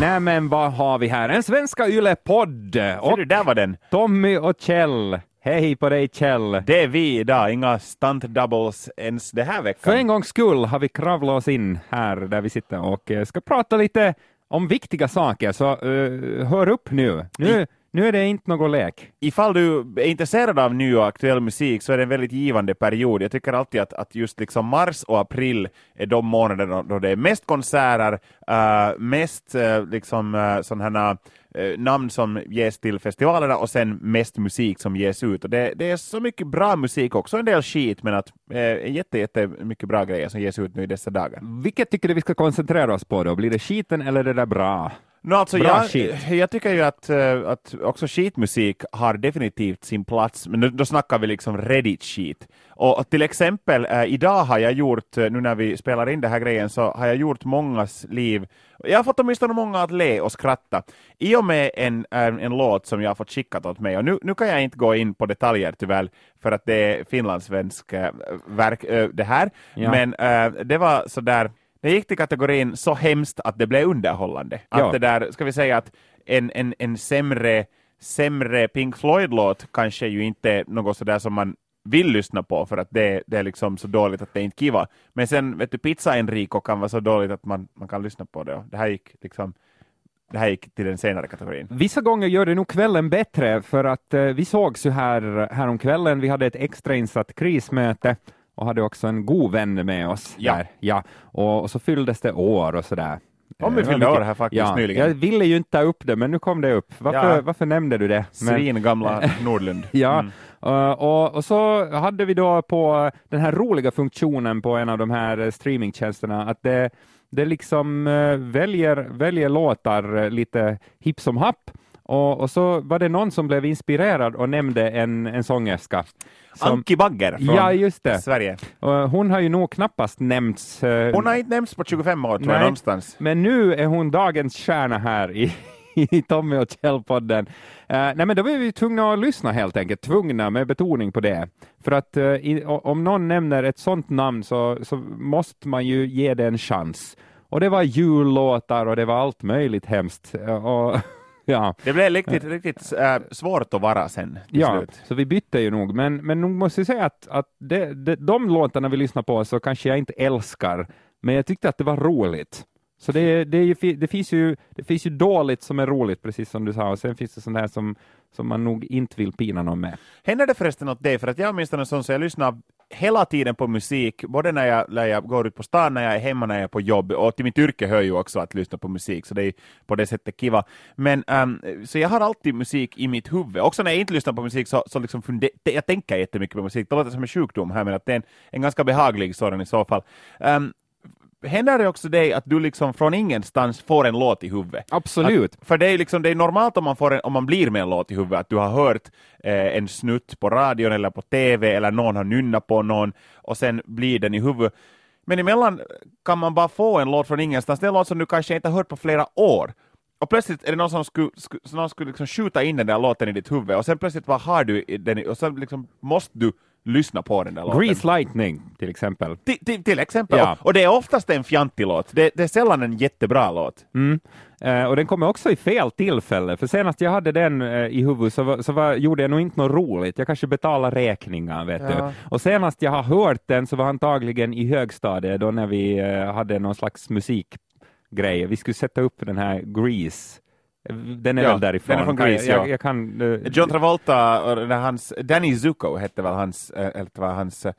Nej men vad har vi här? En svenska Yle-podd! Och du, där var den. Tommy och Kjell. Hej på dig Kjell! Det är vi idag, inga stunt doubles ens det här veckan. För en gångs skull har vi kravlat oss in här där vi sitter och eh, ska prata lite om viktiga saker, så uh, hör upp nu. Nu, nu är det inte någon lek. Ifall du är intresserad av ny och aktuell musik så är det en väldigt givande period. Jag tycker alltid att, att just liksom mars och april är de månader då det är mest konserter, uh, mest uh, liksom uh, sådana uh, namn som ges till festivalerna och sen mest musik som ges ut. Och det, det är så mycket bra musik också, en del skit, men att uh, jätte, jätte mycket bra grejer som ges ut nu i dessa dagar. Vilket tycker du vi ska koncentrera oss på då? Blir det skiten eller det där bra? No, alltså jag, jag, tycker ju att, uh, att också skitmusik har definitivt sin plats, men då, då snackar vi liksom Reddit-skit. Och, och, till exempel uh, idag har jag gjort, uh, nu när vi spelar in den här grejen, så har jag gjort mångas liv, jag har fått åtminstone många att le och skratta, i och med en, en, en låt som jag har fått skickat åt mig. Och nu, nu kan jag inte gå in på detaljer tyvärr, för att det är finlandssvensk verk det här, ja. men det var sådär det gick till kategorin så hemskt att det blev underhållande. Att ja. det där, ska vi säga att en, en, en sämre, sämre Pink Floyd-låt kanske ju inte är något sådär som man vill lyssna på för att det, det är liksom så dåligt att det inte kiva. Men sen vet du, Pizza Enrico kan vara så dåligt att man, man kan lyssna på det. Det här gick liksom det här gick till den senare kategorin. Vissa gånger gör det nog kvällen bättre för att eh, vi sågs ju här, här om kvällen. Vi hade ett extrainsatt krismöte och hade också en god vän med oss. Ja. Där. ja. Och, och så fylldes det år och sådär. Om vi fyllde år här faktiskt ja, nyligen. Jag ville ju inte ta upp det, men nu kom det upp. Varför, ja. varför nämnde du det? Svin gamla Nordlund. ja, mm. uh, och, och, så hade vi då på den här roliga funktionen på en av de här streamingtjänsterna att det, det liksom uh, väljer, väljer låtar lite hipp som happ och, och, så var det någon som blev inspirerad och nämnde en, en sångerska. Som, Anki Bagger från ja, just det. Sverige. Och hon har ju nog knappast nämnts. Uh, hon har inte nämnts på 25 år, tror jag, någonstans. Men nu är hon dagens stjärna här i, i Tommy och Kjell-podden. Uh, nej, men då var vi tvungna att lyssna helt enkelt, tvungna med betoning på det. För att uh, i, om någon nämner ett sånt namn så, så måste man ju ge det en chans. Och det var jullåtar och det var allt möjligt hemskt. Och Ja. Det blev riktigt, riktigt äh, svårt att vara sen Ja, slut. så vi bytte ju nog, men, men nog måste jag säga att, att det, det, de låtarna vi lyssnar på så kanske jag inte älskar, men jag tyckte att det var roligt. Så det, det, ju, det, finns ju, det finns ju dåligt som är roligt, precis som du sa, och sen finns det sånt här som, som man nog inte vill pina någon med. Händer det förresten åt dig? För att jag en sån så jag lyssnar hela tiden på musik, både när jag, när jag går ut på stan, när jag är hemma, när jag är på jobb, och till mitt yrke hör ju också att lyssna på musik, så det är på det sättet kiva. Men, um, så jag har alltid musik i mitt huvud. Också när jag inte lyssnar på musik så, så liksom funde, jag tänker jättemycket på musik. Det låter som en sjukdom här, men att det är en, en ganska behaglig sådan i så fall. Um, händer det också dig att du liksom från ingenstans får en låt i huvudet? Absolut. Att, för det är, liksom, det är normalt om man, får en, om man blir med en låt i huvudet, att du har hört eh, en snutt på radion eller på TV eller någon har nynnat på någon och sen blir den i huvudet. Men emellan kan man bara få en låt från ingenstans, det är en låt som du kanske inte har hört på flera år. Och plötsligt är det någon som skulle, skulle, någon skulle liksom skjuta in den där låten i ditt huvud och sen plötsligt bara har du den och sen liksom måste du lyssna på den där låten. Grease Lightning till exempel. Till, till, exempel, ja. och, och, det är oftast en fjantig låt. Det, det är sällan en jättebra låt. Mm. Uh, och den kommer också i fel tillfälle, för senast jag hade den uh, i huvudet så, var, så var, gjorde jag nog inte något roligt. Jag kanske betalade räkningar, vet ja. du. Och senast jag har hört den så var antagligen i högstadiet, då när vi uh, hade någon slags musikgrej. Vi skulle sätta upp den här Grease den är ja, väl därifrån? Den är från Grease, jag, ja. jag, kan, uh, John Travolta och hans, Danny Zuko hette väl hans, äh, var hans äh,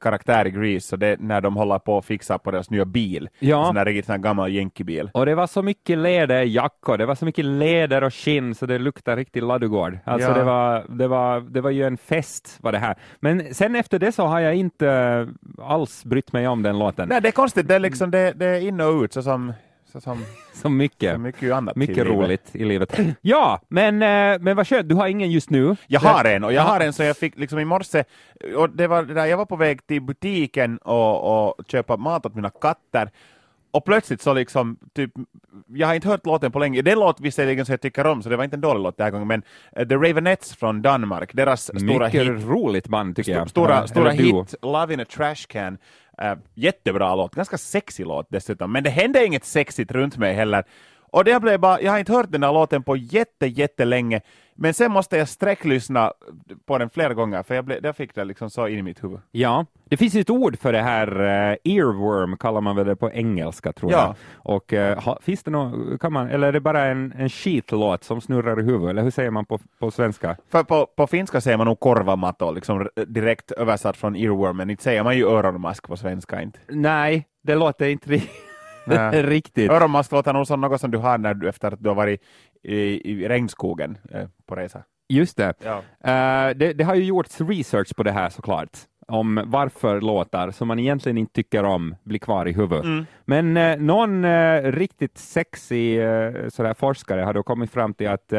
karaktär i Grease, så det när de håller på att fixa på deras nya bil, ja. sån där riktigt gammal jänkebil. Och det var så mycket läderjackor, det var så mycket läder och skinn så det luktade riktigt ladugård. Alltså ja. det, var, det, var, det var ju en fest var det här. Men sen efter det så har jag inte alls brytt mig om den låten. Nej, det är konstigt, det är liksom det, det är in och ut så som så som, så mycket, så mycket, annat mycket roligt i livet. Ja, men, eh, men vad skönt, du har ingen just nu? Jag har en, och jag har en som jag fick liksom i morse, och det var där, jag var på väg till butiken och, och köpa mat åt mina katter, och plötsligt så liksom, typ, jag har inte hört låten på länge, det är en låt visserligen som jag tycker om, så det var inte en dålig låt den här gången, men uh, The Ravenettes från Danmark, deras stora hit. Mycket roligt band tycker jag. Stora, stora hit, Love in a Trash Can, Uh, jättebra låt, ganska sexig låt dessutom, men det hände inget sexigt runt mig heller. Och det blev bara, jag har inte hört den där låten på jätte, jättelänge, men sen måste jag sträcklyssna på den flera gånger, för jag, blev, jag fick det liksom så in i mitt huvud. Ja, det finns ett ord för det här, uh, earworm kallar man väl det på engelska tror ja. jag. Och uh, ha, finns det något, kan man, eller är det bara en, en skitlåt som snurrar i huvudet, eller hur säger man på, på svenska? För på, på finska säger man nog korvamatto, liksom direkt översatt från earworm, men inte säger man ju öronmask på svenska inte. Nej, det låter inte Riktigt. Öronmask låter nog som något som du har när du, efter att du har varit i, i regnskogen eh, på resa. Just det. Ja. Uh, det. det. har ju gjorts research på det här såklart om varför låtar som man egentligen inte tycker om blir kvar i huvudet. Mm. Men eh, någon eh, riktigt sexig sådär forskare har då kommit fram till att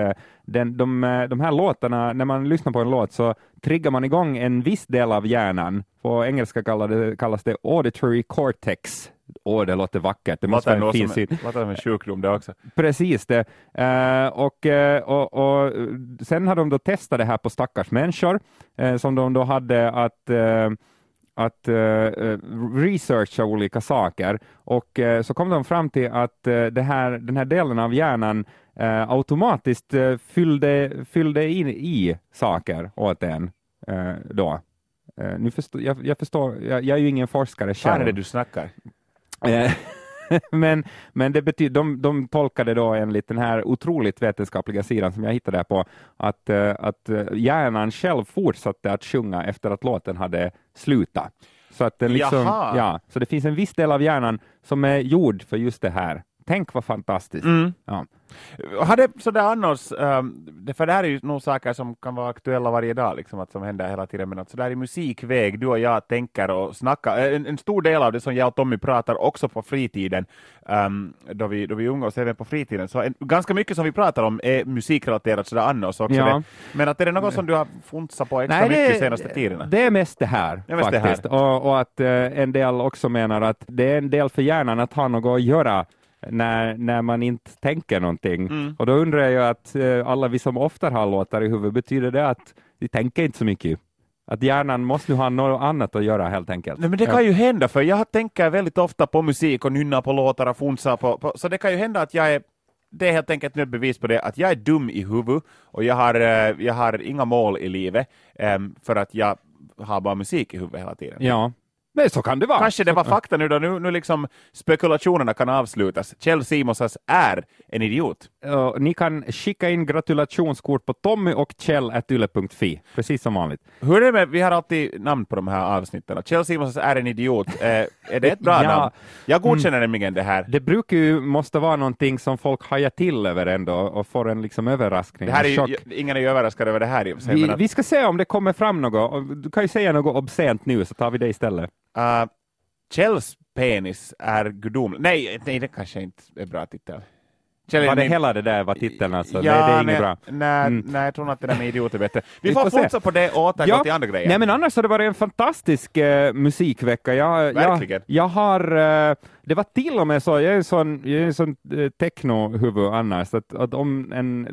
den, de, de här låtarna, när man lyssnar på en låt så triggar man igång en viss del av hjärnan. På engelska kallas det, kallas det auditory cortex Åh, oh, det låter vackert. Det måste vara en fin syn. Låter som en sjukdom det också. Precis det. Uh, och, uh, och, och, sen har de då testat det här på stackars människor uh, som de då hade att att researcha olika saker och så kom de fram till att det här, den här delen av hjärnan automatiskt fyllde, fyllde in i saker åt en då. nu förstår, jag, jag förstår, jag, jag, är ju ingen forskare själv. Vad är det du snackar? Eh, men, men det betyder, de, de tolkade då enligt den här otroligt vetenskapliga sidan som jag hittade på att, eh, att eh, hjärnan själv fortsatte att sjunga efter att låten hade slutat. Så, att den liksom, ja, så det finns en viss del av hjärnan som är gjord för just det här. Tänk vad fantastiskt. Mm. Ja. Har det sådär annars, um, för det här är ju nog saker som kan vara aktuella varje dag, liksom, att som händer hela tiden, men att sådär i musikväg, du och jag tänker och snackar, en, en, stor del av det som jag och Tommy pratar också på fritiden, um, då, vi, då vi umgås även på fritiden, så en, ganska mycket som vi pratar om är musikrelaterat sådär annars också. Ja. Det, men att är det något som du har funsat på extra Nej, mycket de senaste tiderna? Det är mest det här, det faktiskt. Det här. Och, och, att uh, en del också menar att det är en del för hjärnan att ha något att göra när, när man inte tänker någonting. Mm. Och då undrar jag ju att eh, alla vi som ofta har låtar i huvudet, betyder det att vi tänker inte så mycket? Att hjärnan måste nu ha något annat att göra helt enkelt. Nej, men det kan ju hända, för jag tänker väldigt ofta på musik och nynnar på låtar och funsar på, på, så det kan ju hända att jag är det är helt enkelt ett bevis på det att jag är dum i huvudet och jag har, eh, jag har inga mål i livet um, för att jag har bara musik i huvudet hela tiden. Ja, Nej, så kan det vara. Kanske det var fakta nu då, nu, nu liksom spekulationerna kan avslutas. Kjell Simonsas är en idiot. Uh, ni kan skicka in gratulationskort på tommy och kjell.yle.fi, precis som vanligt. Hur är det med, vi har alltid namn på de här avsnitten. Kjell Simonsas är en idiot. Uh, är det ett bra ja, namn? Jag godkänner mm, nämligen det här. Det brukar ju måste vara någonting som folk hajar till över ändå och får en liksom överraskning. Det här är ju, ingen är ju överraskad över det här. Vi, vi ska se om det kommer fram något. Du kan ju säga något obscent nu så tar vi det istället. Uh, Kjells penis är gudomlig. Nej, nej, det kanske inte är bra titel. Kjell, var det min... hela det där var titeln alltså? Ja, nej, det är inget bra. Nej, mm. nej, jag tror att det där med idioter är bättre. Vi, Vi får, får fortsätta på det och återgå ja. till andra grejer. Nej, men annars har det varit en fantastisk eh, musikvecka. Jag, Verkligen. Jag, jag har, eh, det var till och med så, jag är en sån, jag är en sån eh, technohuvud annars, att, att om, en,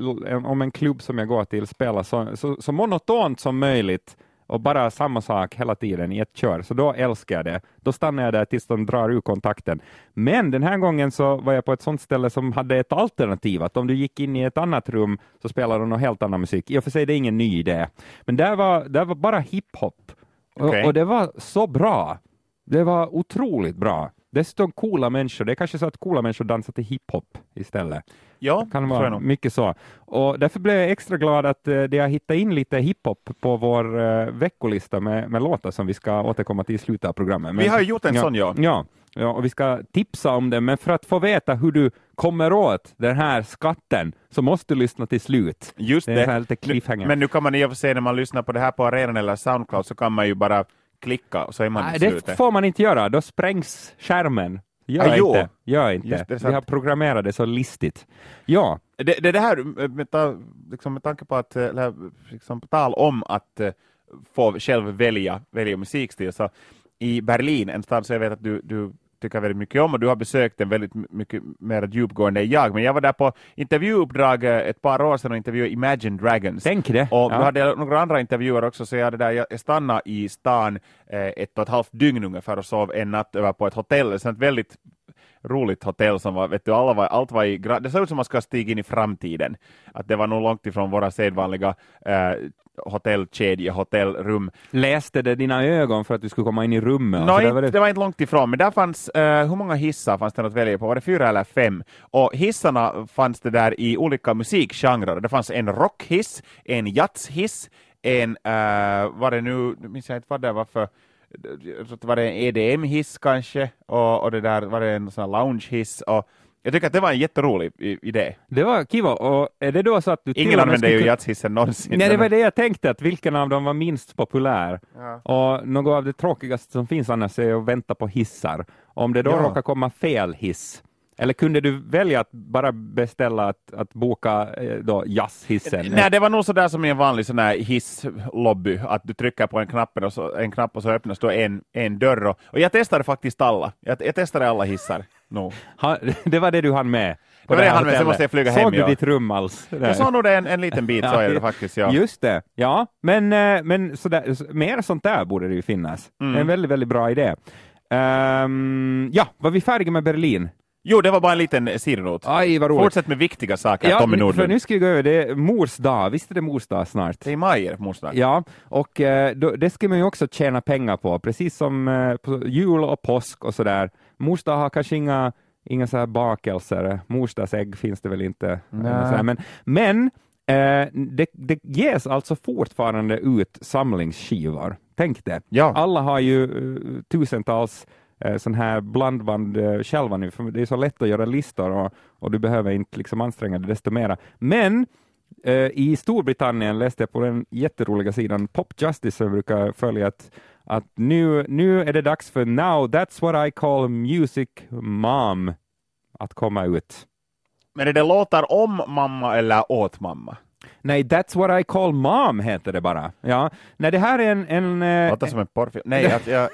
om en klubb som jag går till spelar så, så, så monotont som möjligt och bara samma sak hela tiden i ett kör, så då älskar jag det. Då stannar jag där tills de drar ur kontakten. Men den här gången så var jag på ett sånt ställe som hade ett alternativ, att om du gick in i ett annat rum så spelade de någon helt annan musik. I och för sig det är ingen ny idé, men där var, där var bara hiphop. Okay. Och, och det var så bra. Det var otroligt bra. Dessutom coola människor. Det är kanske så att coola människor dansar till hiphop istället. Ja, kan vara mycket så. Och därför blev jag extra glad att de har hittat in lite hiphop på vår uh, veckolista med, med låtar som vi ska återkomma till i slutet av programmet. Men, vi har gjort en ja, sån, ja. ja. Ja, och vi ska tipsa om det, men för att få veta hur du kommer åt den här skatten så måste du lyssna till slut. Just det. det. Lite men nu kan man i och för sig när man lyssnar på det här på arenan eller Soundcloud så kan man ju bara klicka och så är man Nej, Det slutet. får man inte göra, då sprängs skärmen. Gör ah, inte. Gör inte. Det, Vi har programmerat det så listigt. Ja. Det, det, det här, med, ta, liksom med tanke på att, eller, liksom på tal om att uh, få själv välja, välja musikstil, så i Berlin, en stad som jag vet att du, du tycker väldigt mycket om och du har besökt den väldigt mycket mer djupgående än jag. Men jag var där på intervjuuppdrag ett par år sedan och intervjuade Imagine Dragons. Tänk det. Och ja. du hade några andra intervjuer också så jag, där, jag stannade i stan eh, ett och ett halvt dygn ungefär och sov en natt över på ett hotell. Så ett väldigt roligt hotell som var, vet du, alla var, allt var i, det såg ut som man ska stiga in i framtiden. Att det var nog långt ifrån våra sedvanliga eh, hotellkedje, hotellrum. Läste det dina ögon för att du skulle komma in i rummet? No, inte, det... det... var inte långt ifrån, men där fanns, uh, hur många hissar fanns det att välja på? Var det fyra eller fem? Och hissarna fanns det där i olika musikgenrer. Det fanns en rockhiss, en jazzhiss, en, uh, vad det nu, minns jag inte vad det var för var det en EDM-hiss kanske, och, och det där var det en sån lounge-hiss, och jag tycker att det var en jätterolig idé. Det var kiva, och är det då så att du Ingen använder ju jazzhissen någonsin. Nej, det var det jag tänkte, att vilken av dem var minst populär. Ja. Och något av det tråkigaste som finns annars är att vänta på hissar. Om det då ja. råkar komma fel hiss, eller kunde du välja att bara beställa att, att boka eh, då jazzhissen? Nej, det var nog sådär som i en vanlig sån här hisslobby, att du trycker på en knapp och så, en knapp och så öppnas då en, en dörr. Och, och jag testade faktiskt alla. Jag, jag testade alla hissar. No. Ha, det var det du hann med? Det var det hann med, sen måste jag flyga hem. Såg du ditt rum alls? Jag såg nog det en, en liten bit, så är det faktiskt. Ja. Just det, ja. Men, eh, men sådär, mer sånt där borde det ju finnas. Mm. En väldigt, väldigt bra idé. Um, ja, var vi färdiga med Berlin? Jo, det var bara en liten sidonot. Aj, vad roligt. Fortsätt med viktiga saker, ja, Tommy Nordlund. För nu ska vi gå över, det är mors dag, visst är det mors dag snart? Det är i maj, mors dag. Ja, och eh, då, det ska man ju också tjäna pengar på, precis som eh, jul och påsk och sådär. Mors dag har kanske inga, inga så här bakelser, morsdagsägg finns det väl inte. Här, men men eh, det, det ges alltså fortfarande ut samlingsskivor. Tänk det. Ja. Alla har ju uh, tusentals eh, sån här blandband eh, själva nu, för det är så lätt att göra listor och, och du behöver inte liksom anstränga dig desto mera. Men eh, i Storbritannien läste jag på den jätteroliga sidan Pop Justice som jag brukar följa att, att nu, nu är det dags för Now That's What I Call Music Mom att komma ut. Men är det låtar om mamma eller åt mamma? Nej, That's What I Call Mom heter det bara. Ja. Nej, det här är en... en eh, Låter som en porrfilm. Nej, jag...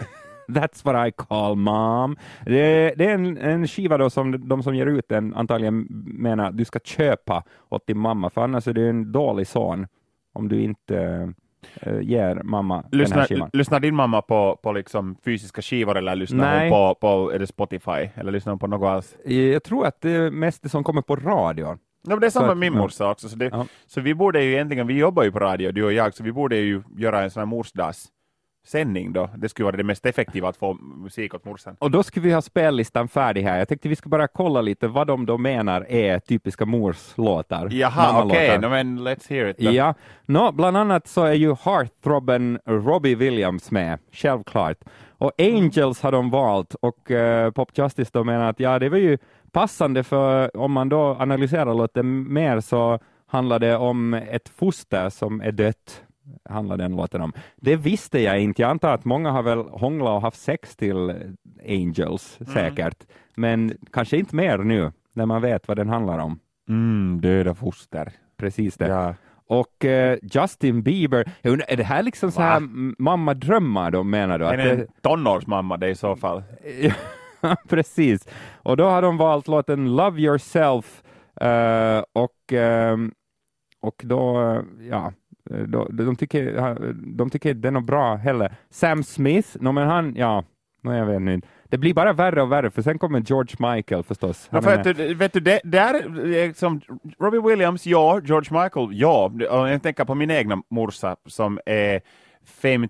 That's what I call mom. Det, det är en, en skiva då som de som ger ut den antagligen menar att du ska köpa åt din mamma, för annars är du en dålig son om du inte uh, ger mamma lyssnar, den här skivan. Lyssnar din mamma på, på liksom fysiska skivor eller lyssnar Nej. hon på, på är det Spotify eller lyssnar hon på något alls? Jag tror att det är mest det som kommer på radion. Ja, det är samma med min morsa också, så, det, ja. så vi borde ju egentligen, vi jobbar ju på radio, du och jag, så vi borde ju göra en sån här morsdags sändning då. Det skulle vara det mest effektiva att få musik åt morsan. Och då skulle vi ha spellistan färdig här. Jag tänkte vi ska bara kolla lite vad de då menar är typiska morslåtar. Jaha, okej, okay. no, men let's hear it. Då. Ja, no, bland annat så är ju heartthrobben Robbie Williams med, självklart. Och Angels har de valt och uh, Pop Justice då menar att ja, det var ju passande för om man då analyserar lite mer så handlar det om ett foster som är dött handlar den låten om. Det visste jag inte. Jag antar att många har väl hånglat och haft sex till Angels mm. säkert, men kanske inte mer nu när man vet vad den handlar om. Mm, döda foster. Precis det. Ja. Och uh, Justin Bieber, är det här liksom så här mammadrömmar då menar du? Är det en tonårsmamma det i så fall? Precis. Och då har de valt låten Love Yourself uh, och, uh, och då, ja, de, de, tycker, de tycker det är något bra heller. Sam Smith, no, men han, ja, no, jag vet inte. Det blir bara värre och värre, för sen kommer George Michael förstås. Ja, för att, vet du, det, där, liksom, Robbie Williams, ja, George Michael, ja. Jag tänker på min egna morsa som är 58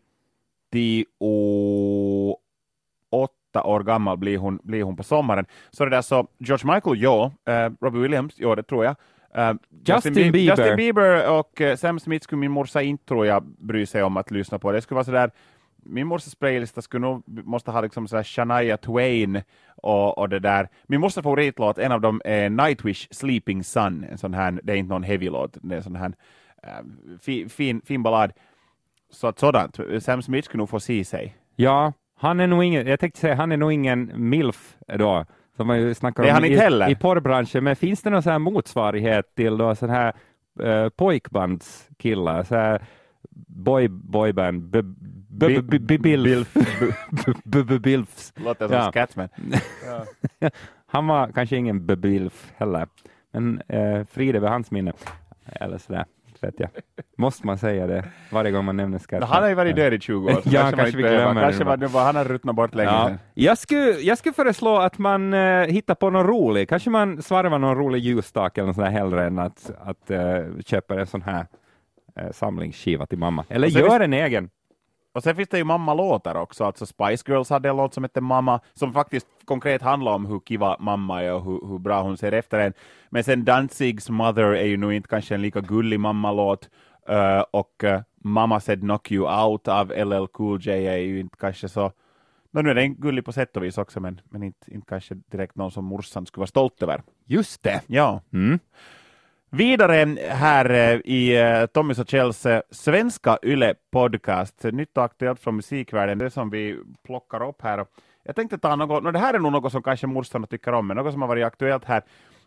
år gammal blir hon, blir hon på sommaren. Så det där så, George Michael, ja. Uh, Robbie Williams, ja, det tror jag. Uh, Justin, Justin, Bieber. Justin Bieber och uh, Sam Smith skulle min morsa inte tror jag bry sig om att lyssna på. Det skulle vara sådär, min morsas playlista skulle nog måste ha liksom sådär Shania Twain och, och det där. Min morsas favoritlåt, en av dem är Nightwish Sleeping Sun, en sån här, det är inte någon heavy-låt, det är en sån här uh, fi, fin, fin ballad. Så att sådant, Sam Smith skulle nog få se sig. Ja, han är nog ingen, jag tänkte säga, han är nog ingen milf då, som man ju snackar det om i, i porrbranschen, men finns det någon sån här motsvarighet till då sån här uh, pojkbandskillar, så här boy, boyband, bilfs. Låter som Scatsman. Han var kanske ingen bilf heller, men uh, frid över hans minne. Eller sådär. Vet jag. Måste man säga det varje gång man nämner skatten? Han har ju varit död i 20 år. ja, kanske, kanske vi glömmer Kanske var bara, han har ruttnat bort länge ja. Jag skulle, jag skulle föreslå att man uh, hittar på någon rolig, kanske man svarvar någon rolig ljusstake eller något sånt hellre än att, att uh, köpa en sån här uh, samlingsskiva till mamma. Eller gör en egen. Och sen finns det ju mamma-låtar också, alltså Spice Girls hade en låt som hette Mamma, som faktiskt konkret handlar om hur kiva mamma är och hur, hur bra hon ser efter en. Men sen Danzigs Mother är ju nog inte kanske en lika gullig mammalåt, uh, och uh, Mamma said knock you out av LL Cool J är ju inte kanske så No, nu är den gullig på sätt och vis också, men, men inte, inte kanske direkt någon som morsan skulle vara stolt över. Just det. Ja. Mm. Vidare här eh, i eh, Tommys och Kjells eh, svenska Yle podcast, nytt och aktuellt från musikvärlden, det som vi plockar upp här. Jag tänkte ta något, no, det här är nog något som kanske morsan tycker om, men något som har varit aktuellt här.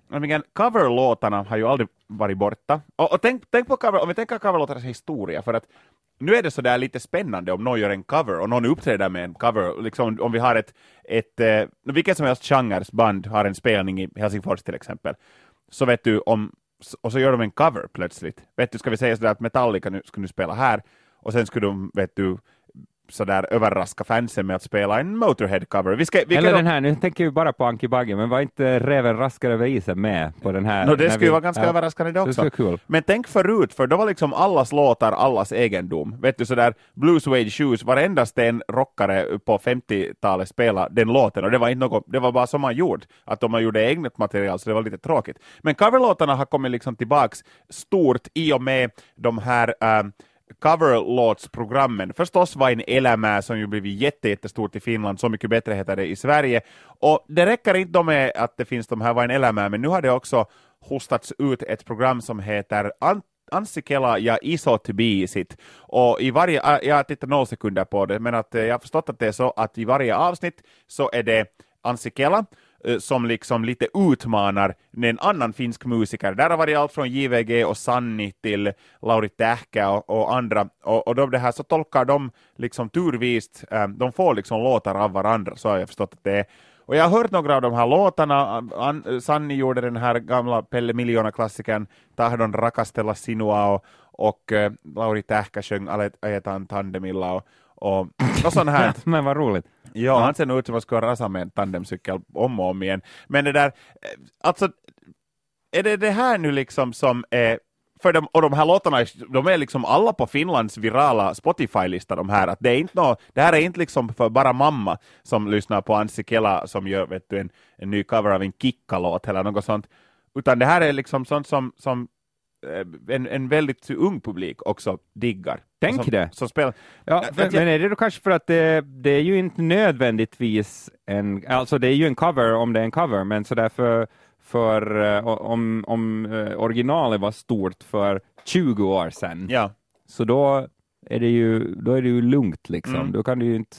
Nämligen coverlåtarna har ju aldrig varit borta. Och, och tänk, tänk, på cover, om vi tänker coverlåtarnas historia, för att nu är det så där lite spännande om någon gör en cover och någon uppträder med en cover, liksom om vi har ett, ett eh, vilket som helst genres band har en spelning i Helsingfors till exempel, så vet du om och så gör de en cover plötsligt. Vet du, ska vi säga sådär att Metallica nu, ska nu spela här, och sen skulle de, vet du, sådär överraska fansen med att spela en Motorhead-cover. Vi ska, vi Eller den här, nu tänker vi bara på Anki Bagge, men var inte Räven raskare över isen med på den här? No, det skulle vi, vara ganska ja, överraskande det också. Det cool. Men tänk förut, för då var liksom allas låtar allas egendom. Vet du sådär, Blue Suede Shoes, varenda sten rockare på 50-talet spelade den låten, och det var inte något, det var bara som man gjorde, att man gjorde eget material så det var lite tråkigt. Men coverlåtarna har kommit liksom tillbaks stort i och med de här äh, coverlåtsprogrammen. Förstås Vain elämää som ju blivit jätte, jättestort i Finland, Så mycket bättre heter det i Sverige. Och det räcker inte med att det finns de här Vain elämää, men nu har det också hostats ut ett program som heter Ant Ansikela ja isot biisit. Och i varje, jag har tittat noll sekunder på det, men att eh, jag har förstått att det är så att i varje avsnitt så är det Ansikela, Eh, som liksom lite utmanar en annan finsk musiker. Där har varit allt från JVG och Sanni till Lauri Tähkä och, och andra. Och, och de det här så tolkar de liksom turvist, eh, de får liksom låtar av varandra, så har jag förstått att det är. Och jag har hört några av de här låtarna. Eh, an, Sanni gjorde den här gamla Pelle Miljona-klassikern Tahdon rakastella sinua och, och äh, Lauri Tähkä sjöng Ajetaan tandemilla och, och, och sånt här. Men vad roligt. Ja, han ser nog ut som att skulle rasa med en tandemcykel om och om igen. Men det där, alltså, är det det här nu liksom som är för de, och de här låtarna, de är liksom alla på Finlands virala Spotify-lista de här, att det är inte nå, det här är inte liksom för bara mamma som lyssnar på Anssi Kela som gör vet du, en, en ny cover av en Kikka-låt eller något sånt, utan det här är liksom sånt som, som en, en väldigt ung publik också diggar. Tänk som, det. Som spelar. Ja, men, men är det då kanske för att det, det är ju inte nödvändigtvis en, alltså det är ju en cover om det är en cover, men så därför för uh, om, om uh, originalet var stort för 20 år sedan, ja. så då är det ju, då är det ju lugnt liksom. Mm. Då kan du ju inte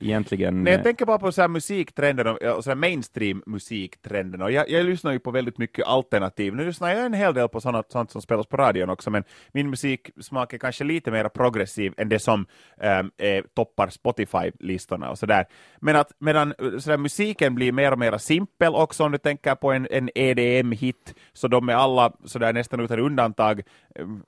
egentligen... Nej, jag tänker bara på så här musiktrenden och så mainstream musiktrenden och jag, jag lyssnar ju på väldigt mycket alternativ. Nu lyssnar jag en hel del på sånt, sånt som spelas på radion också, men min musiksmak är kanske lite mer progressiv än det som ähm, är, toppar Spotify-listorna och sådär. Men att medan så där, musiken blir mer och mer simpel också, om du tänker på en, en EDM-hit, så de är alla sådär nästan utan undantag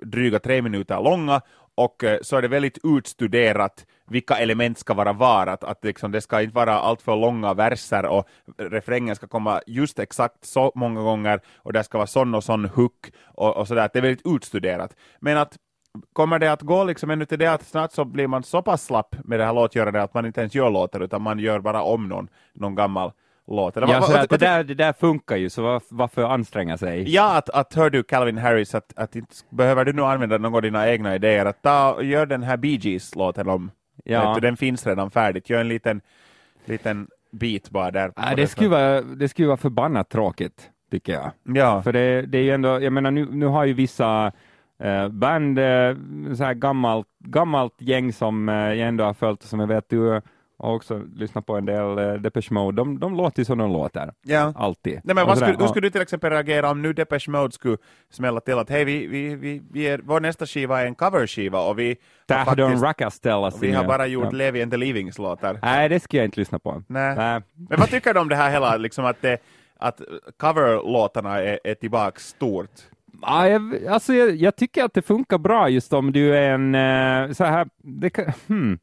dryga tre minuter långa och eh, så är det väldigt utstuderat vilka element ska vara var, att, att liksom det ska inte vara alltför långa verser och refrängen ska komma just exakt så många gånger och det ska vara sån och sån hook och, och sådär, det är väldigt utstuderat. Men att kommer det att gå liksom ännu till det att snart så blir man så pass slapp med det här låtgörandet att man inte ens gör låtar utan man gör bara om någon, någon gammal låt. Eller, ja, vad, vad, det, där, det där funkar ju, så var, varför anstränga sig? Ja, att, att hör du Calvin Harris, att, att inte behöver du nu använda någon av dina egna idéer, att ta, gör den här Bee Gees-låten om, ja. du, den finns redan färdigt, gör en liten, liten bit bara där. Ja, det, skulle vara, det skulle vara förbannat tråkigt, tycker jag. Ja. För det, det är ju ändå, jag menar nu, nu har ju vissa eh, band, eh, så här gammalt, gammalt gäng som eh, jag ändå har följt, som jag vet du och också lyssnat på en del uh, Depeche Mode, de, de låter som de låter. Ja. Alltid. Nej, men vad skulle, hur skulle du till exempel reagera om nu Depeche Mode skulle smälla till att hej, vi, vi, vi, vi är, vår nästa skiva är en coverskiva och vi Tahdon Rakastella Vi har bara gjort ja. Levi and the Leavings låtar. Nej, det ska jag inte lyssna på. Nej. Nej. Men vad tycker du om det här hela, liksom att, det, att coverlåtarna är, är tillbaka stort? Ja, jag, alltså jag, jag, tycker att det funkar bra just om du är en uh, så här, det hmm,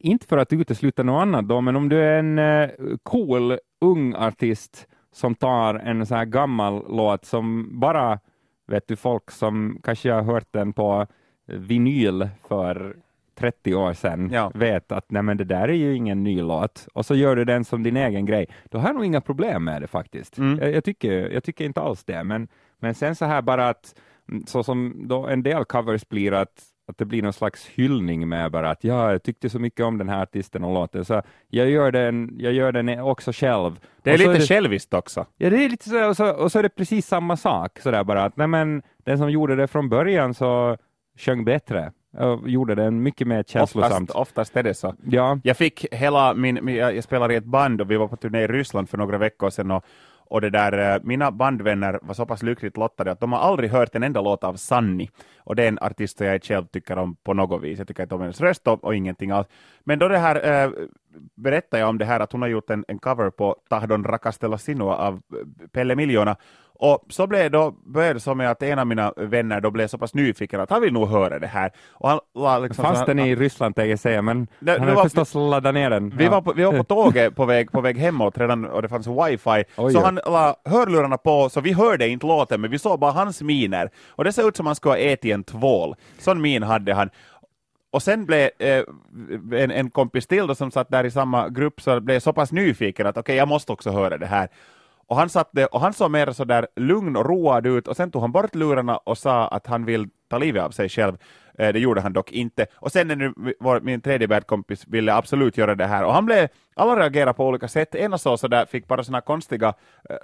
inte för att utesluta något annat då, men om du är en uh, cool ung artist som tar en så här gammal låt som bara, vet du, folk som kanske har hört den på vinyl för 30 år sedan ja. vet att nej men det där är ju ingen ny låt och så gör du den som din egen grej, då har jag nog inga problem med det faktiskt. Mm. Jag, jag, tycker, jag tycker inte alls det, men, men sen så här bara att så som då en del covers blir att att det blir någon slags hyllning med bara att ja, jag tyckte så mycket om den här artisten och låten, så jag gör den, jag gör den också själv. Det är lite är det, själviskt också. Ja, det är lite så, och så, och så är det precis samma sak, så där bara att nej men, den som gjorde det från början så sjöng bättre och gjorde den mycket mer känslosamt. Oftast, oftast är det så. Ja. Jag fick hela min, jag spelar i ett band och vi var på turné i Ryssland för några veckor sedan och och det där, eh, mina bandvänner var så pass lyckligt lottade att de har aldrig hört en enda låt av Sanni. Och det är en artist som jag själv tycker om på något vis. Jag tycker inte om hennes röst och, och ingenting alls. Men då det här, eh, äh, berättade jag om det här att hon har gjort en, en cover på Tahdon Rakastella Sinua av Pelle Miljona. Och så blev då, började det så med att en av mina vänner då blev så pass nyfiken att han vill nog höra det här. Och han liksom Fast den är i Ryssland tänkte jag säga, men det, han har förstås laddat ner den. Vi, ja. var på, vi var på tåget på väg, på väg hemåt redan och det fanns wifi, Oj, så han la hörlurarna på så vi hörde inte låten men vi såg bara hans miner. Och det såg ut som han skulle ha ätit en tvål. Sån min hade han. Och sen blev eh, en, en kompis till då, som satt där i samma grupp så blev så pass nyfiken att okej, okay, jag måste också höra det här. Och han, satt och han såg mer så där lugn och road ut och sen tog han bort lurarna och sa att han vill ta livet av sig själv. Eh, det gjorde han dock inte. Och sen nu, vår, min tredje badkompis ville absolut göra det här och han blev, alla reagerade på olika sätt. Ena så, så där fick bara sådana konstiga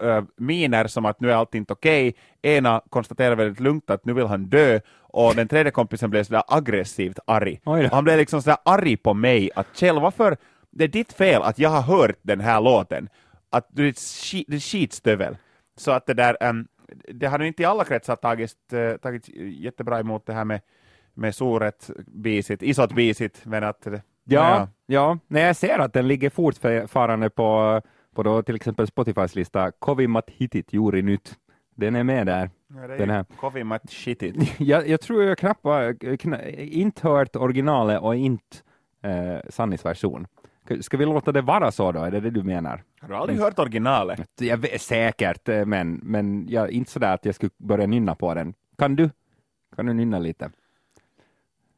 äh, miner som att nu är allt inte okej. Okay. Ena konstaterade väldigt lugnt att nu vill han dö och den tredje kompisen blev sådär aggressivt arg. Han blev liksom sådär arg på mig att Kjell, varför det är ditt fel att jag har hört den här låten att du är skitstövel. Så att det där, um, det har inte i alla kretsar tagit, uh, tagit jättebra emot det här med, med soret bisit, isot bisit, men att ja, ja, ja, när jag ser att den ligger fortfarande på, på då till exempel Spotifys lista, Kovimat hitit juuri nyt. Den är med där. Ja, det är den här. Kovimat shitit. jag, jag tror jag knappt, knapp, inte hört originalet och inte eh, Sannis version. Ska vi låta det vara så då? Är det det du menar? Har du aldrig hört originalet? Jag vet, säkert, eh, men, men jag, inte sådär att jag skulle börja nynna på den. Kan du? Kan du nynna lite?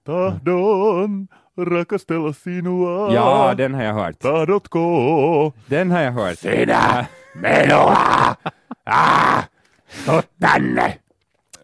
Tahdon rakastella sinua. Ja, den har jag hört. Tahdotko. Den har jag hört. Sinä minua. Ah, tänne.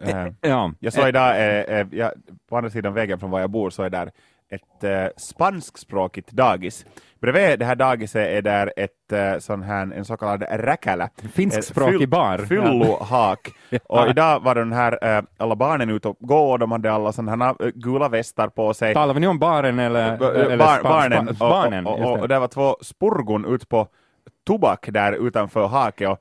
Äh, ja. Jag såg idag, äh, äh, jag, på andra sidan vägen från var jag bor, så är där ett äh, spanskspråkigt dagis. Bredvid det här dagiset är där ett, äh, sån här, en så kallad räkälä. Finskspråkig bar. Fyllohak. ja. Och idag var den här, äh, alla barnen ute och gå och de hade alla sådana här äh, gula västar på sig. Talar vi nu om baren eller, eller bar, barnen? Spa, barnen och, och, och, och, det var två spurgon ut på tobak där utanför haket och,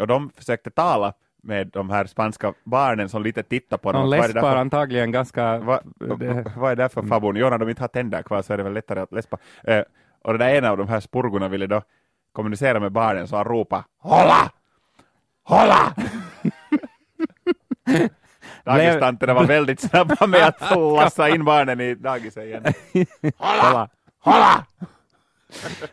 och de försökte tala med de här spanska barnen som lite tittar på dem. De läspar antagligen ganska... Va, det... Vad är det för fabon? Jo, när de inte har tänder kvar så är det väl lättare att läspa. Eh, och den där ena av de här spurgorna ville då kommunicera med barnen så han ropade ”Hålla! Hålla!” Dagistanterna var väldigt snabba med att lassa in barnen i dagiset igen. ”Hålla! Hålla!”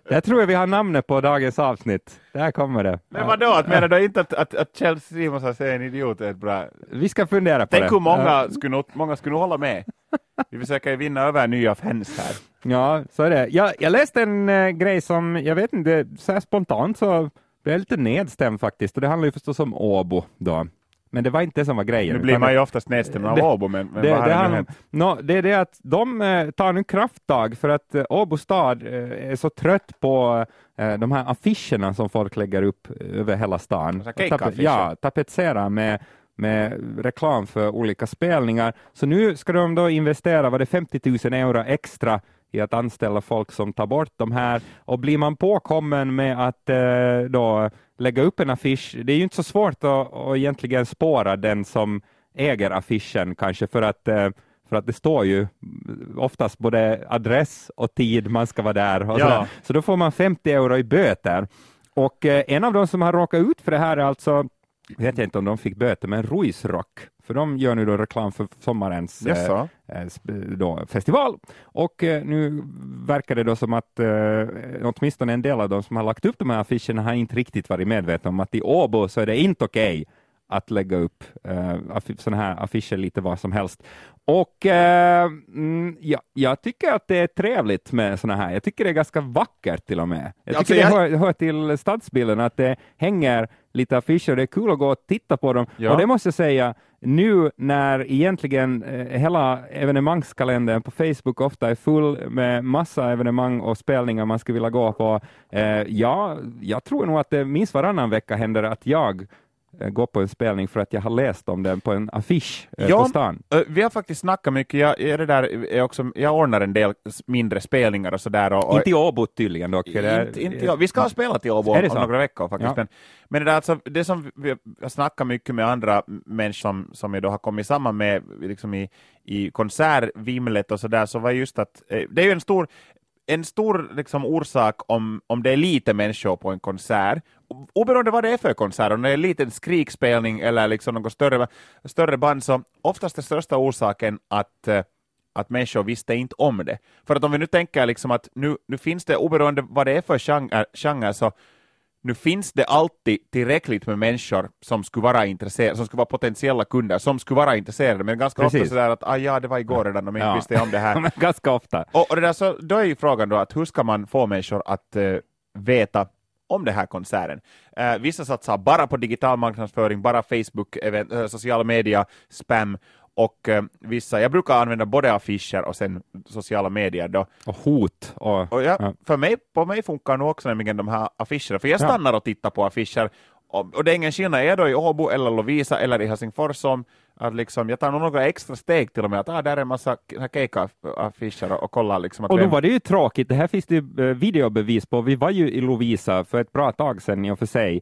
Jag tror vi har namnet på dagens avsnitt. Där kommer det. Men vadå, att menar du inte att, att, att Kjell Simonsson är en idiot är ett bra... Vi ska fundera på Tänk det. Tänk hur många, skulle, många skulle hålla med. Vi försöker vinna över nya fans här. Ja, så är det. Jag, jag läste en äh, grej som, jag vet inte, så spontant så blev jag lite nedstämd faktiskt, och det handlar ju förstås om Åbo då. Men det var inte det som var grejen. Nu blir man ju oftast nedstämd av Åbo, men, men det, vad har det, det nu hänt? No, det är det att de eh, tar nu krafttag för att eh, Åbo stad eh, är så trött på eh, de här affischerna som folk lägger upp över hela stan. Tap ja, tapetsera med med reklam för olika spelningar. Så nu ska de då investera, var det 50 000 euro extra i att anställa folk som tar bort de här och blir man påkommen med att eh, då lägga upp en affisch, det är ju inte så svårt att, att egentligen spåra den som äger affischen kanske för att eh, för att det står ju oftast både adress och tid man ska vara där. Och ja. Så då får man 50 euro i böter. Och eh, en av de som har råkat ut för det här är alltså vet jag inte om de fick böter, men Ruisrock, för de gör nu då reklam för sommarens Yes, eh, eh, då, festival. Och eh, nu verkar det då som att eh, åtminstone en del av de som har lagt upp de här affischerna har inte riktigt varit medvetna om att i Åbo så är det inte okej okay att lägga upp eh, sådana här affischer lite var som helst. Och eh, mm, ja, jag tycker att det är trevligt med sådana här. Jag tycker det är ganska vackert till och med. Jag tycker alltså, jag... det hör, hör, till stadsbilden att det hänger lite affischer. Det är kul att gå och titta på dem. Ja. Och det måste jag säga, nu när egentligen eh, hela evenemangskalendern på Facebook ofta är full med massa evenemang och spelningar man skulle vilja gå på. Eh, ja, jag tror nog att det minst varannan vecka händer att jag gå på en spelning för att jag har läst om den på en affisch eh, ja, på stan. Eh, vi har faktiskt snackat mycket, jag, är det där, är också, jag ordnar en del mindre spelningar och sådär. Och, och, inte i Åbo tydligen dock. Inte, inte, ja, vi ska ha spelat i Åbo om några veckor faktiskt. Ja. Men, men det, där, alltså, det som vi har snackat mycket med andra människor som, som jag då har kommit samman med liksom i, i konsertvimlet och sådär, så var just att det är ju en stor en stor liksom, orsak om, om det är lite människor på en konsert, oberoende vad det är för konsert, om det är en liten skrikspelning eller liksom något större, större band, så oftast är största orsaken att eh, att människor visste inte om det. För att om vi nu tänker liksom att nu, nu finns det, oberoende vad det är för genre, genre så nu finns det alltid tillräckligt med människor som skulle vara intresserade, som skulle vara potentiella kunder, som skulle vara intresserade, men ganska Precis. ofta sådär att ah, ja, det var igår redan, de ja. visste om det här. ganska ofta. Och, och det där, så, då är ju frågan då att hur ska man få människor att uh, veta om den här konserten. Uh, vissa satsar bara på digital marknadsföring, bara Facebook, uh, sociala medier, spam och eh, vissa, jag brukar använda både affischer och sen sociala medier då. Och hot. Och, och ja, ja. För mig, på mig funkar nog också nämligen de här affischerna, för jag stannar ja. och tittar på affischer och, och det är ingen skillnad, är jag då i Åbo eller Lovisa eller i Helsingfors som att liksom, jag tar nog några extra steg till och med, att ah, där är en massa cake-affischer och, och kollar liksom. Och då var det ju tråkigt, det här finns det ju eh, videobevis på, vi var ju i Lovisa för ett bra tag sedan i och för sig,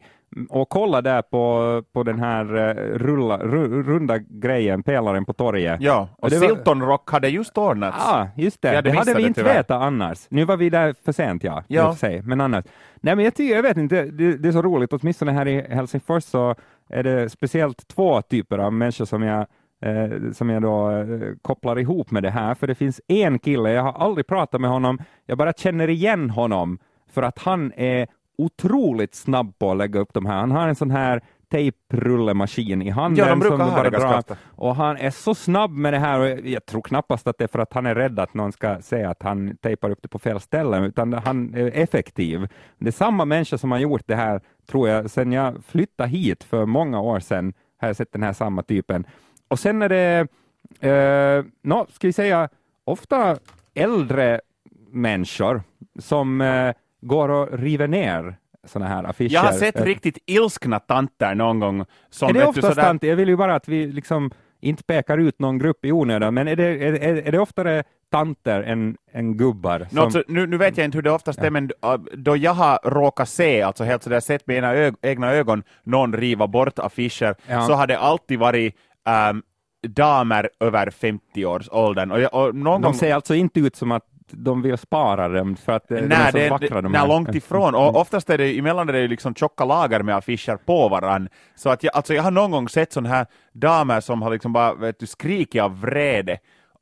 och kolla där på, på den här uh, rulla, runda grejen, pelaren på torget. Ja, och, och Silton var... Rock hade just ordnats. Ja, just det. Det hade vi inte vetat annars. Nu var vi där för sent, ja. ja. Sig, men annars. Nej, men jag tycker, jag vet inte, det, det är så roligt, åtminstone här i Helsingfors så är det speciellt två typer av människor som jag eh, som jag då eh, kopplar ihop med det här, för det finns en kille, jag har aldrig pratat med honom, jag bara känner igen honom för att han är otroligt snabb på att lägga upp de här. Han har en sån här tejprullemaskin i handen. Ja, de brukar ha det drar, Och han är så snabb med det här, och jag tror knappast att det är för att han är rädd att någon ska säga att han tejpar upp det på fel ställe, utan han är effektiv. Det är samma människa som har gjort det här, tror jag, sedan jag flyttade hit för många år sedan, har jag sett den här samma typen. Och sen är det, eh, no, ska vi säga, ofta äldre människor som eh, går och river ner sådana här affischer. Jag har sett riktigt ilskna tanter någon gång. Som är det oftast sådär... tanter? Jag vill ju bara att vi liksom inte pekar ut någon grupp i onödan, men är det, är, är, är det oftare tanter än, än gubbar? Som... Alltså, nu, nu vet jag inte hur det oftast ja. är, men uh, då jag har råkat se, alltså helt sådär sett med ög egna ögon, någon riva bort affischer, ja. så har det alltid varit um, damer över 50 års åldern. Och, och någon de gång... ser alltså inte ut som att de vill spara dem för att nej, de är så det, vackra. De nej, långt ifrån. Och oftast är det emellan är det liksom tjocka lager med affischer på varann. Så att jag, alltså jag har någon gång sett sådana här damer som har liksom bara vet du, skrikit av vrede.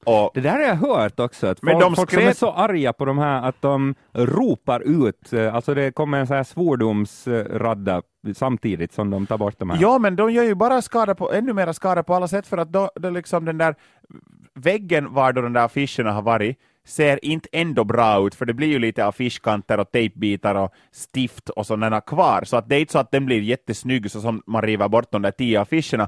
Och, det där har jag hört också, att men folk, folk skrev... som är så arga på de här att de ropar ut, eh, alltså det kommer en sån här svordomsradda samtidigt som de tar bort de här. Ja, men de gör ju bara skada på, ännu mer skada på alla sätt för att då, då liksom den där väggen var då de där affischerna har varit, ser inte ändå bra ut, för det blir ju lite affischkanter och tejpbitar och stift och sådana kvar, så att det är inte så att den blir jättesnygg så som man river bort de där tio affischerna.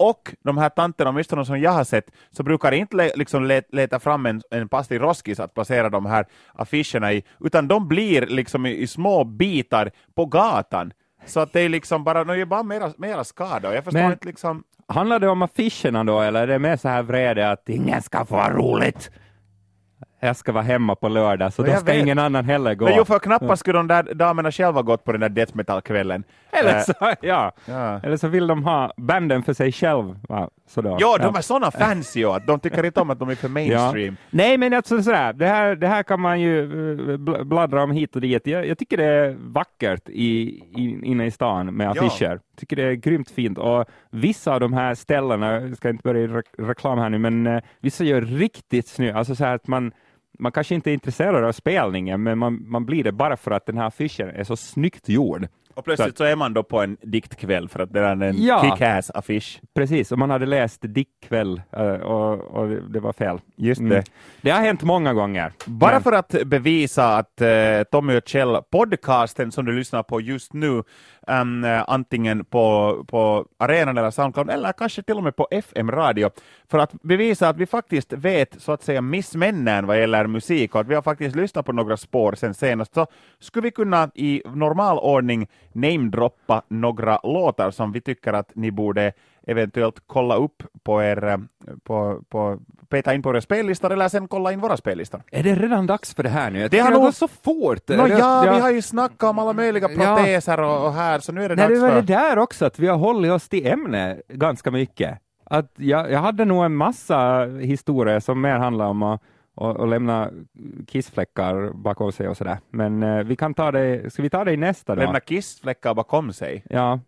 Och de här tanterna, åtminstone som jag har sett, så brukar inte liksom leta fram en, en passlig roskis att placera de här affischerna i, utan de blir liksom i, i små bitar på gatan. Så att det är liksom bara, de gör bara mera, mera skada. Jag förstår Men, inte liksom... Handlar det om affischerna då, eller är det mer så här vrede att ingen ska få roligt? Jag ska vara hemma på lördag, så då ska vet. ingen annan heller gå. Men jo, för knappast skulle de där damerna själva gått på den där death metal-kvällen. Eller, så, ja. ja. Eller så vill de ha banden för sig själva. Sådär. Ja, de är sådana fans ju, att de tycker inte om att de är för mainstream. Ja. Nej, men alltså sådär, det här, det här kan man ju eh, bladdra om hit och dit. Jag, jag tycker det är vackert i, i, inne i stan med affischer. Ja. tycker det är grymt fint och vissa av de här ställena, jag ska inte börja re reklam här nu, men uh, vissa gör riktigt snyggt, alltså så att man man kanske inte är intresserad av spelningen, men man, man blir det bara för att den här affischen är så snyggt gjord. Och plötsligt så, så, är man då på en diktkväll för att det är en ja, kick-ass-affisch. Precis, och man hade läst diktkväll eh, och, och det var fel. Just mm. det. Det har hänt många gånger. Bara men... för att bevisa att uh, Tommy och Kjell podcasten som du lyssnar på just nu um, antingen på, på arenan eller Soundcloud eller kanske till och med på FM-radio för att bevisa att vi faktiskt vet så att säga missmännen vad gäller musik och att vi har faktiskt lyssnat på några spår sen senast så skulle vi kunna i normal ordning namedroppa några låtar som vi tycker att ni borde eventuellt kolla upp på er, eh, på, på, peta in på era spellistor eller sen kolla in våra spellistor. Är det redan dags för det här nu? Jag det har nog gått så fort. No, ja, ja, vi har ju snackat om alla möjliga proteser ja. och, och, här, så nu är det Nej, dags det var för... det där också, att vi har hållit oss till ämne ganska mycket. Att jag, jag hade nog en massa historier som mer handlar om att och, och, lämna kissfläckar bakom sig och sådär. Men eh, vi kan ta det, ska vi ta det i nästa då? Lämna kissfläckar bakom sig? Ja,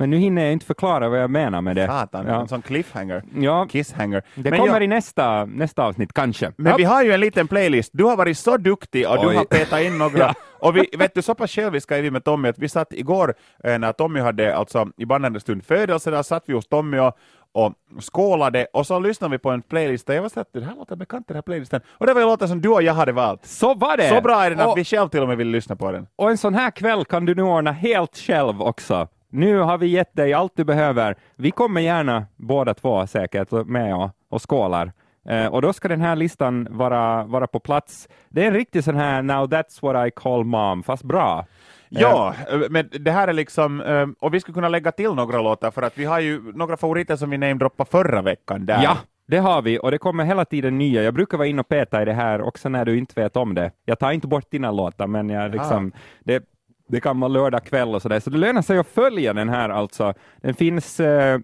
men nu hinner jag inte förklara vad jag menar med det. Satan, ja. en sån cliffhanger. Ja. Kisshanger. Det Men kommer jag... i nästa, nästa avsnitt, kanske. Men ja. vi har ju en liten playlist. Du har varit så duktig och Oj. du har petat in några. ja. Och vi, vet du, så pass själviska är vi med Tommy att vi satt igår eh, när Tommy hade, alltså i bandande stund födelse, där satt vi hos Tommy och och skålade och så lyssnade vi på en playlist och jag var så att det här låter bekant den här playlisten och det var ju låtar som du och jag hade valt. Så var det! Så bra är den att vi själv till och med vill lyssna på den. Och en sån här kväll kan du nu ordna helt själv också. Nu har vi gett dig allt du behöver. Vi kommer gärna båda två säkert med och, och skålar. Eh, och då ska den här listan vara, vara på plats. Det är en riktig sån här Now that's what I call mom, fast bra. Ja, eh, men det här är liksom, eh, och vi skulle kunna lägga till några låtar för att vi har ju några favoriter som vi namedroppade förra veckan där. Ja, det har vi och det kommer hela tiden nya. Jag brukar vara inne och peta i det här också när du inte vet om det. Jag tar inte bort dina låtar, men jag liksom, det, det kan vara lördag kväll och sådär, så det lönar sig att följa den här alltså. Den finns... Eh,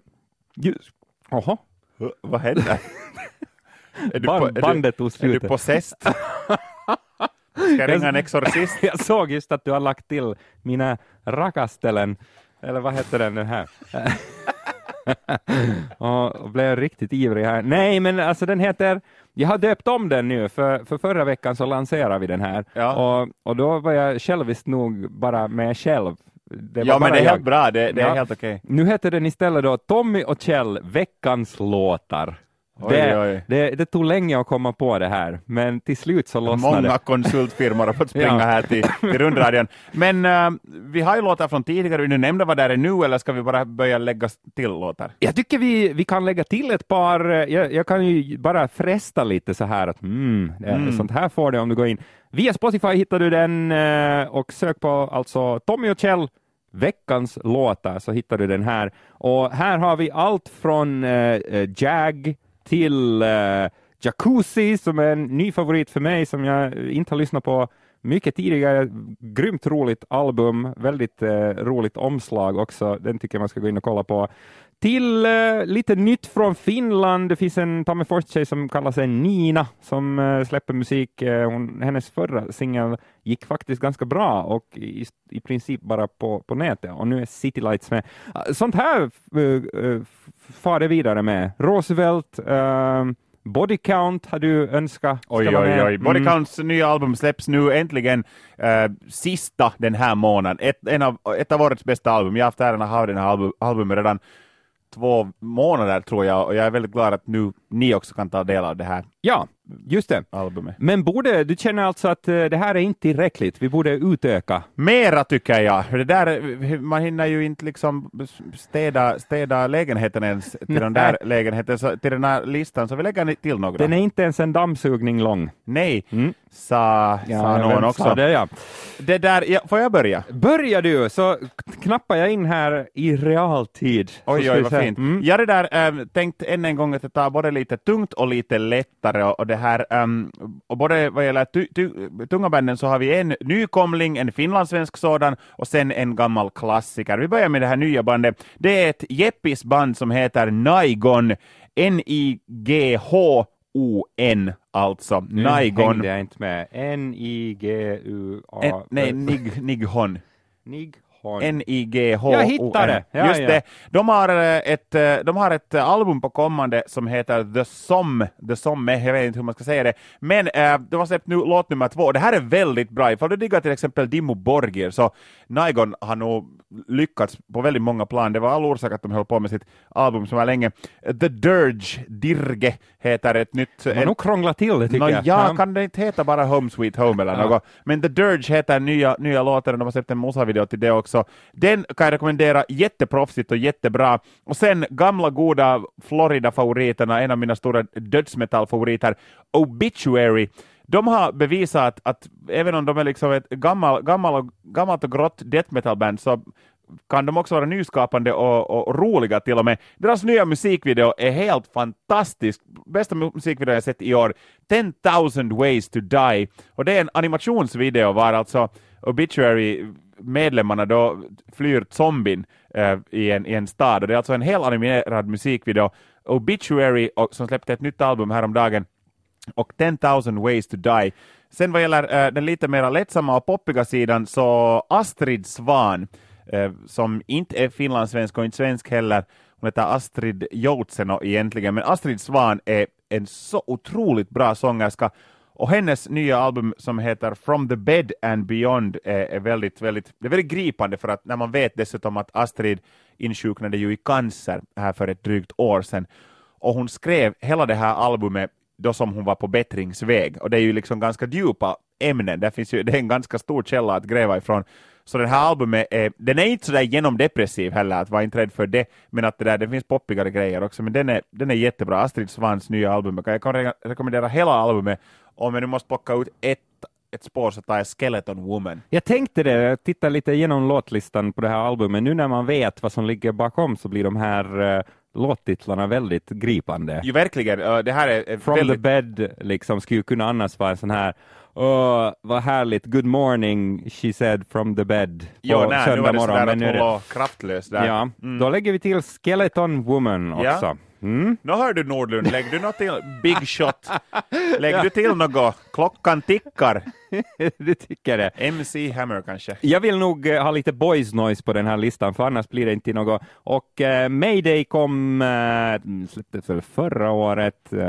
just? Vad händer? är du Band, på, bandet tog slut. Är du possessed? Ska jag ringa en exorcist? jag såg just att du har lagt till mina rakastelen, eller vad heter den nu här? och blev riktigt ivrig här. Nej, men alltså den heter, jag har döpt om den nu, för, för förra veckan så lanserade vi den här ja. och, och då var jag själviskt nog bara med själv. ja, men det är jag. helt bra, det, det ja. är helt okej. Okay. Nu heter den istället då Tommy och Kjell, veckans låtar. Oj, det, oj. Det, det, tog länge att komma på det här, men till slut så lossnade det. Många konsultfirmor har fått springa ja. här till, till rundradion. Men uh, vi har ju låtar från tidigare, vill du nämna vad det är nu eller ska vi bara börja lägga till låtar? Jag tycker vi, vi kan lägga till ett par, eh, jag, jag kan ju bara fresta lite så här att mm, mm. sånt här får du om du går in. Via Spotify hittar du den och sök på alltså Tommy och Kjell veckans låtar så hittar du den här. Och här har vi allt från uh, Jag, till eh, Jacuzzi som är en ny favorit för mig som jag inte har lyssnat på mycket tidigare. Grymt roligt album, väldigt eh, roligt omslag också. Den tycker jag man ska gå in och kolla på. Till uh, lite nytt från Finland. Det finns en Tammerfors-tjej som kallar sig Nina som uh, släpper musik. Uh, hon, hennes förra singel gick faktiskt ganska bra och i, i princip bara på, på nätet och nu är City Lights med. Sånt här uh, far det vidare med. Roosevelt, Body Count har du önskat Oj, oj, oj. Body mm. Counts nya album släpps nu äntligen uh, sista den här månaden. Ett, en av, ett av årets bästa album. Jag har haft äran att ha den här album, albumet redan två månader tror jag och jag är väldigt glad att nu ni också kan ta del av det här. Ja, just det. Albumet. Men borde, du känner alltså att eh, det här är inte tillräckligt, vi borde utöka? Mera tycker jag. Det där, man hinner ju inte liksom städa, städa lägenheten ens till den där lägenheten, så, till den här listan, så vi lägger till några. Den är inte ens en dammsugning lång. Nej, mm. sa, ja, sa någon också. Sa det, ja. det där, ja, får jag börja? Börja du, så knappar jag in här i realtid. Oj, oj, vad fint. Mm. Jag har där äh, tänkt än en gång att det tar både lite tungt och lite lättare och det här, um, och både vad gäller tu, tu, tunga banden så har vi en nykomling, en finlandssvensk sådan, och sen en gammal klassiker. Vi börjar med det här nya bandet. Det är ett jeppis band som heter Naigon, N-I-G-H-O-N alltså. Nu Naigon. hängde jag inte med. N-I-G-U-A... Nej, Nig, Nighon. Nighon. N-I-G-H-O-N. Jag hittade ja, Just ja. det. De har, eh, ett, eh, de har ett album på kommande som heter The Som, The Somme, jag vet inte hur man ska säga det. Men äh, de har släppt nu låt nummer två. Det här är väldigt bra. Ifall du diggar till exempel Dimmu Borgir så Naigon har nog lyckats på väldigt många plan. Det var all orsak att de höll på med sitt album som var länge. The Dirge, Dirge, heter ett nytt... Man nog krångla till det tycker no, jag. Ja, kan det inte heta bara Home Sweet Home eller ja. något? Men The Dirge heter nya, nya låten och de har släppt en musavideo till det också. Den kan jag rekommendera, jätteproffsigt och jättebra. Och sen gamla goda Florida-favoriterna, en av mina stora dödsmetallfavoriter, Obituary de har bevisat att, att även om de är liksom ett gammal, gammal, gammalt och grått death metal-band så kan de också vara nyskapande och, och, roliga till och med. Deras nya musikvideo är helt fantastisk. Bästa musikvideo jag sett i år. 10,000 ways to die. Och det är en animationsvideo var alltså Obituary medlemmarna då flyr zombien eh, i, en, i en stad. Och det är alltså en hel animerad musikvideo. Obituary, och, som släppte ett nytt album häromdagen, och 10,000 ways to die. Sen vad gäller äh, den lite mer lättsamma och poppiga sidan så Astrid Svan, äh, eh, som inte är finlandssvensk och inte svensk heller, hon heter Astrid Joutseno egentligen, men Astrid Svan är en så otroligt bra sångerska och hennes nya album som heter From the Bed and Beyond är, är, väldigt, väldigt, det är väldigt gripande för att när man vet dessutom att Astrid insjuknade ju i cancer här för ett drygt år sedan och hon skrev hela det här albumet då som hon var på bättringsväg. Och det är ju liksom ganska djupa ämnen, det, finns ju, det är en ganska stor källa att gräva ifrån. Så det här albumet är, den är inte sådär genomdepressiv heller, att vara inte rädd för det, men att det, där, det finns poppigare grejer också, men den är, den är jättebra. Astrid Svans nya album, jag kan re rekommendera hela albumet, om jag nu måste plocka ut ett ett spår så tar jag Skeleton Woman. Jag tänkte det, jag tittade lite igenom låtlistan på det här albumet. Nu när man vet vad som ligger bakom så blir de här uh, låttitlarna väldigt gripande. Jo, verkligen. Uh, det här är, From väldigt... the bed liksom skulle kunna annars vara en sån här Oh, vad härligt, good morning, she said from the bed på jo, nej, söndag nu morgon. Men nu är det kraftlös där. Ja, mm. då lägger vi till Skeleton Woman också. Ja. Mm. Nu hör du Nordlund, lägg du något till Big Shot? Lägg ja. du till något? Klockan tickar. du tycker det? MC Hammer kanske? Jag vill nog uh, ha lite boys noise på den här listan, för annars blir det inte något. Och uh, Mayday kom, uh, släpptes väl förra året, uh,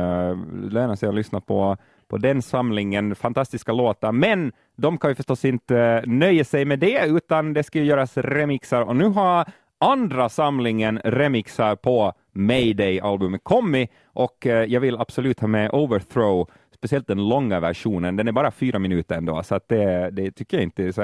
lönar sig att lyssna på på den samlingen fantastiska låtar, men de kan ju förstås inte nöja sig med det, utan det ska göras remixar och nu har andra samlingen remixar på Mayday-albumet kommit och eh, jag vill absolut ha med Overthrow, speciellt den långa versionen. Den är bara fyra minuter ändå, så att det, det tycker jag inte är så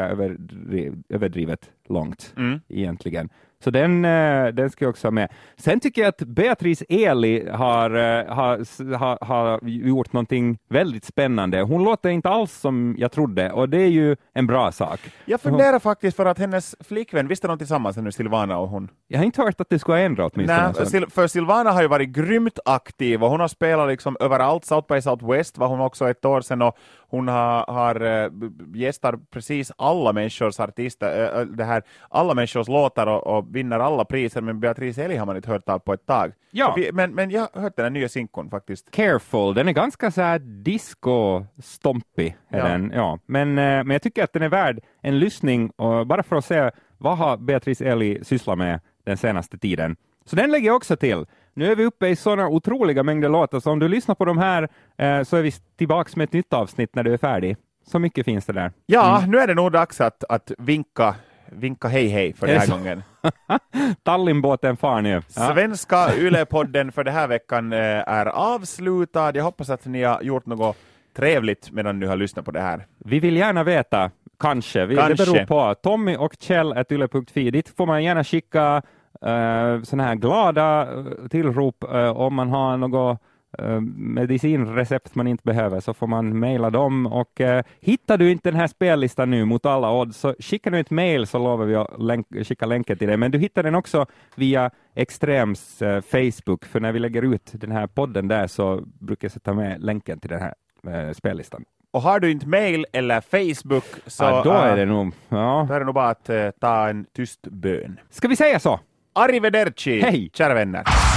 överdrivet långt mm. egentligen. Så den, eh, den ska jag också ha med. Sen tycker jag att Beatrice Eli har, eh, har, har, har gjort någonting väldigt spännande. Hon låter inte alls som jag trodde och det är ju en bra sak. Jag funderar hon... faktiskt för att hennes flickvän, visste de tillsammans nu, Silvana och hon? Jag har inte hört att det skulle ha ändrat åtminstone. Nej, för Silvana har ju varit grymt aktiv och hon har spelat liksom överallt, South by Southwest var hon också ett år sedan och hon har, har äh, gästar precis alla människors artister, äh, det här, alla människors låtar och, och vinner alla priser, men Beatrice Eli har man inte hört av på ett tag. Ja. Men, men jag har hört den här nya sinkon faktiskt. Careful, den är ganska så här disco-stompig. Ja. Den, ja. Men, äh, men jag tycker att den är värd en lyssning, och bara för att se vad har Beatrice Eli sysslat med den senaste tiden. Så den lägger jag också till. Nu är vi uppe i sådana otroliga mängder låtar, så om du lyssnar på de här eh, så är vi tillbaka med ett nytt avsnitt när du är färdig. Så mycket finns det där. Ja, mm. nu är det nog dags att, att vinka, vinka hej hej för den här gången. Tallinnbåten far nu. Ja. Svenska Yle-podden för den här veckan eh, är avslutad. Jag hoppas att ni har gjort något trevligt medan ni har lyssnat på det här. Vi vill gärna veta, kanske. Vi, kanske. Det beror på. Tommy och Kjell yle.fi. Dit får man gärna skicka uh, sådana här glada uh, tillrop uh, om man har något medicinrecept man inte behöver så får man mejla dem och uh, hittar du inte den här spellistan nu mot alla odds så skicka nu ett mejl så lovar vi att länk skicka länken till dig. Men du hittar den också via Extrems uh, Facebook för när vi lägger ut den här podden där så brukar jag sätta med länken till den här spellistan. Och har du inte mail eller Facebook så ja, då är det nog, ja. då är det nog bara att uh, ta en tyst bön. Ska vi säga så? Arrivederci, Hej. kära vänner.